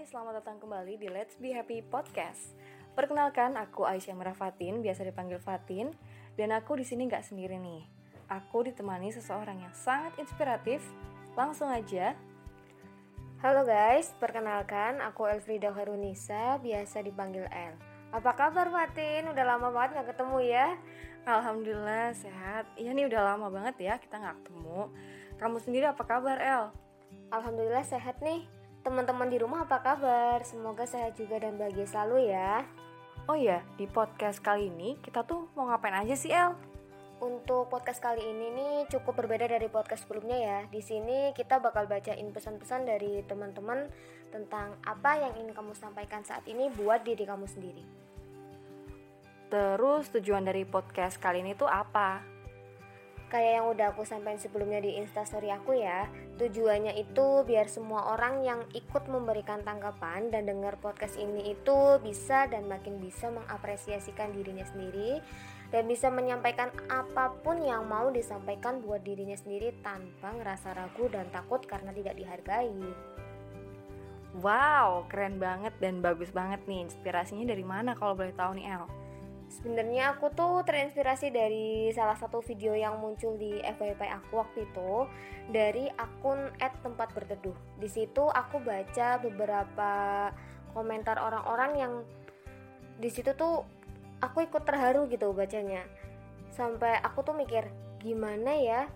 Hai, selamat datang kembali di Let's Be Happy Podcast. Perkenalkan, aku Aisyah Merafatin, biasa dipanggil Fatin, dan aku di sini nggak sendiri nih. Aku ditemani seseorang yang sangat inspiratif. Langsung aja. Halo guys, perkenalkan aku Elfrida Harunisa, biasa dipanggil El. Apa kabar Fatin? Udah lama banget nggak ketemu ya? Alhamdulillah sehat. Iya nih udah lama banget ya kita nggak ketemu. Kamu sendiri apa kabar El? Alhamdulillah sehat nih. Teman-teman di rumah apa kabar? Semoga sehat juga dan bahagia selalu ya. Oh iya, di podcast kali ini kita tuh mau ngapain aja sih El? Untuk podcast kali ini nih cukup berbeda dari podcast sebelumnya ya. Di sini kita bakal bacain pesan-pesan dari teman-teman tentang apa yang ingin kamu sampaikan saat ini buat diri kamu sendiri. Terus tujuan dari podcast kali ini tuh apa? Kayak yang udah aku sampaikan sebelumnya di instastory aku ya Tujuannya itu biar semua orang yang ikut memberikan tanggapan dan dengar podcast ini itu bisa dan makin bisa mengapresiasikan dirinya sendiri Dan bisa menyampaikan apa pun yang mau disampaikan buat dirinya sendiri tanpa ngerasa ragu dan takut karena tidak dihargai Wow, keren banget dan bagus banget nih Inspirasinya dari mana kalau boleh tahu nih El? Sebenarnya aku tuh terinspirasi dari salah satu video yang muncul di FYP aku waktu itu dari akun @tempatberteduh. Di situ aku baca beberapa komentar orang-orang yang di situ tuh aku ikut terharu gitu bacanya. Sampai aku tuh mikir, gimana ya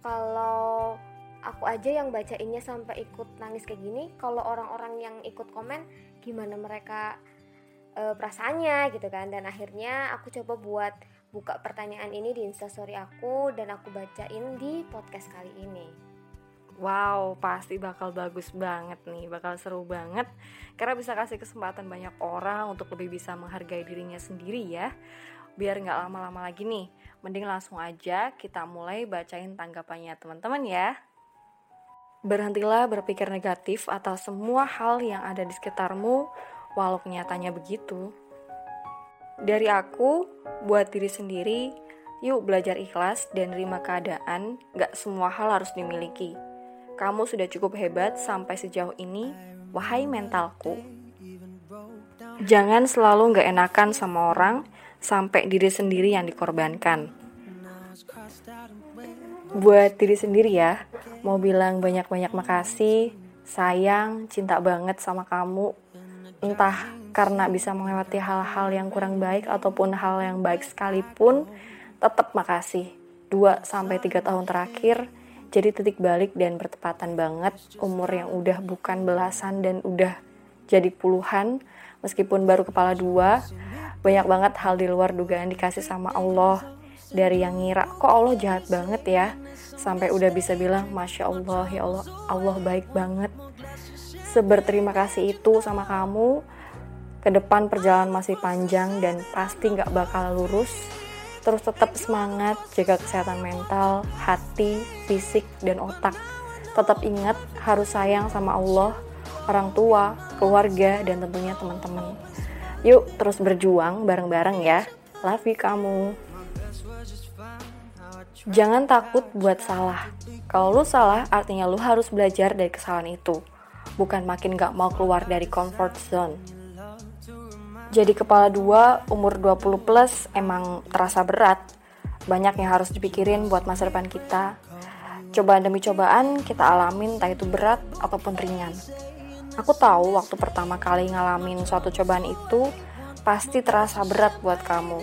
kalau aku aja yang bacainnya sampai ikut nangis kayak gini, kalau orang-orang yang ikut komen gimana mereka e, perasaannya gitu kan. Dan akhirnya aku coba buat buka pertanyaan ini di instastory aku dan aku bacain di podcast kali ini. Wow, pasti bakal bagus banget nih, bakal seru banget. Karena bisa kasih kesempatan banyak orang untuk lebih bisa menghargai dirinya sendiri ya. Biar nggak lama-lama lagi nih, mending langsung aja kita mulai bacain tanggapannya teman-teman ya. Berhentilah berpikir negatif atas semua hal yang ada di sekitarmu walau kenyataannya begitu. Dari aku, buat diri sendiri, yuk belajar ikhlas dan terima keadaan, gak semua hal harus dimiliki. Kamu sudah cukup hebat sampai sejauh ini, wahai mentalku. Jangan selalu gak enakan sama orang, sampai diri sendiri yang dikorbankan. Buat diri sendiri ya, mau bilang banyak-banyak makasih, sayang, cinta banget sama kamu, entah karena bisa melewati hal-hal yang kurang baik ataupun hal yang baik sekalipun, tetap makasih. 2 sampai 3 tahun terakhir jadi titik balik dan bertepatan banget. Umur yang udah bukan belasan dan udah jadi puluhan meskipun baru kepala dua banyak banget hal di luar dugaan dikasih sama Allah. Dari yang ngira kok Allah jahat banget ya? Sampai udah bisa bilang Masya Allah ya Allah Allah baik banget seberterima kasih itu sama kamu. Ke depan perjalanan masih panjang dan pasti nggak bakal lurus. Terus tetap semangat jaga kesehatan mental hati fisik dan otak. Tetap ingat harus sayang sama Allah orang tua keluarga dan tentunya teman-teman. Yuk terus berjuang bareng-bareng ya. Love you kamu. Jangan takut buat salah. Kalau lu salah, artinya lu harus belajar dari kesalahan itu bukan makin gak mau keluar dari comfort zone. Jadi kepala dua, umur 20 plus emang terasa berat. Banyak yang harus dipikirin buat masa depan kita. Cobaan demi cobaan kita alamin entah itu berat ataupun ringan. Aku tahu waktu pertama kali ngalamin suatu cobaan itu pasti terasa berat buat kamu.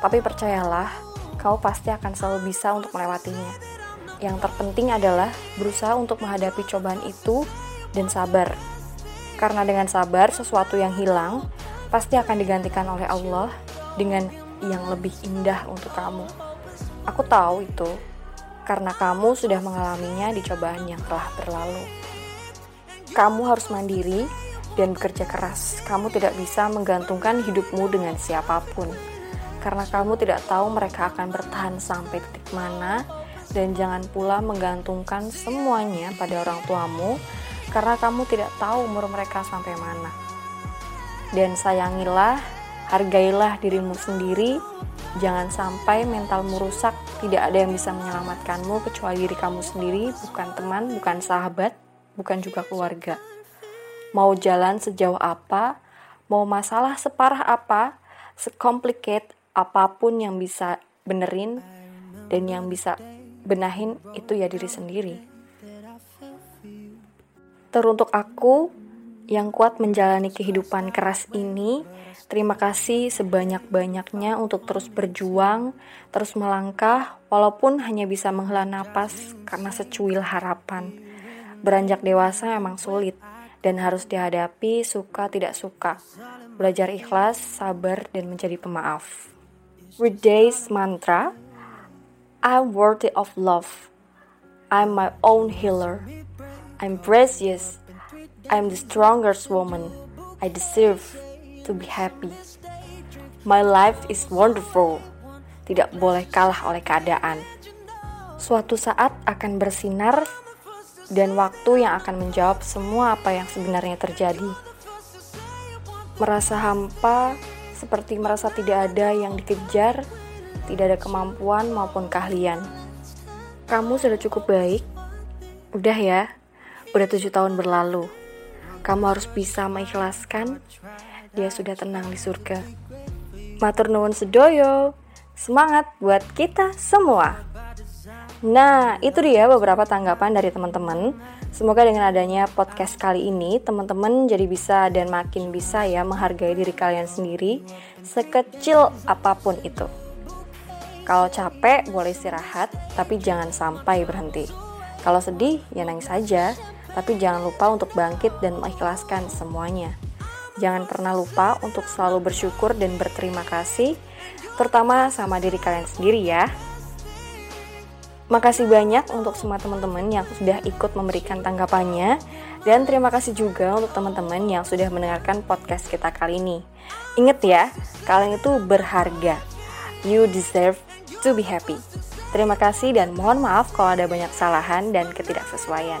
Tapi percayalah, kau pasti akan selalu bisa untuk melewatinya. Yang terpenting adalah berusaha untuk menghadapi cobaan itu dan sabar. Karena dengan sabar, sesuatu yang hilang pasti akan digantikan oleh Allah dengan yang lebih indah untuk kamu. Aku tahu itu karena kamu sudah mengalaminya di cobaan yang telah berlalu. Kamu harus mandiri dan bekerja keras. Kamu tidak bisa menggantungkan hidupmu dengan siapa pun. Karena kamu tidak tahu mereka akan bertahan sampai titik mana dan jangan pula menggantungkan semuanya pada orang tuamu karena kamu tidak tahu umur mereka sampai mana. Dan sayangilah, hargailah dirimu sendiri, jangan sampai mentalmu rusak, tidak ada yang bisa menyelamatkanmu kecuali diri kamu sendiri, bukan teman, bukan sahabat, bukan juga keluarga. Mau jalan sejauh apa, mau masalah separah apa, sekomplikat apa pun yang bisa benerin dan yang bisa benahin itu ya diri sendiri. Teruntuk aku yang kuat menjalani kehidupan keras ini, terima kasih sebanyak-banyaknya untuk terus berjuang, terus melangkah, walaupun hanya bisa menghela napas karena secuil harapan. Beranjak dewasa emang sulit, dan harus dihadapi suka tidak suka. Belajar ikhlas, sabar, dan menjadi pemaaf. With days mantra, I'm worthy of love. I'm my own healer. I'm precious. I'm the strongest woman. I deserve to be happy. My life is wonderful. Tidak boleh kalah oleh keadaan. Suatu saat akan bersinar dan waktu yang akan menjawab semua apa yang sebenarnya terjadi. Merasa hampa, seperti merasa tidak ada yang dikejar, tidak ada kemampuan maupun keahlian. Kamu sudah cukup baik, udah ya, udah tujuh tahun berlalu. Kamu harus bisa mengikhlaskan, dia sudah tenang di surga. Matur nuwun sedoyo, semangat buat kita semua. Nah, itu dia beberapa tanggapan dari teman-teman. Semoga dengan adanya podcast kali ini, teman-teman jadi bisa dan makin bisa ya menghargai diri kalian sendiri, sekecil apa pun itu. Kalau capek, boleh istirahat, tapi jangan sampai berhenti. Kalau sedih, ya nangis saja, tapi jangan lupa untuk bangkit dan mengikhlaskan semuanya. Jangan pernah lupa untuk selalu bersyukur dan berterima kasih, terutama sama diri kalian sendiri ya. Makasih banyak untuk semua teman-teman yang sudah ikut memberikan tanggapannya dan terima kasih juga untuk teman-teman yang sudah mendengarkan podcast kita kali ini. Ingat ya, kalian itu berharga. You deserve to be happy. Terima kasih dan mohon maaf kalau ada banyak kesalahan dan ketidaksesuaian.